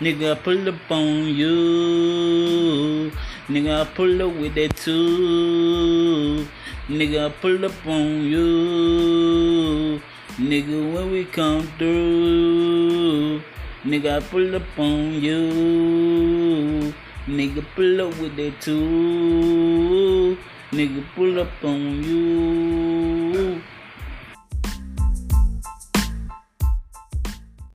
Nigga, pull up on you. Nigga, pull up with that too. Nigga, pull up on you. Nigga, when we come through. Nigga, pull up on you. Nigga, pull up with that too. Nigga, pull up on you.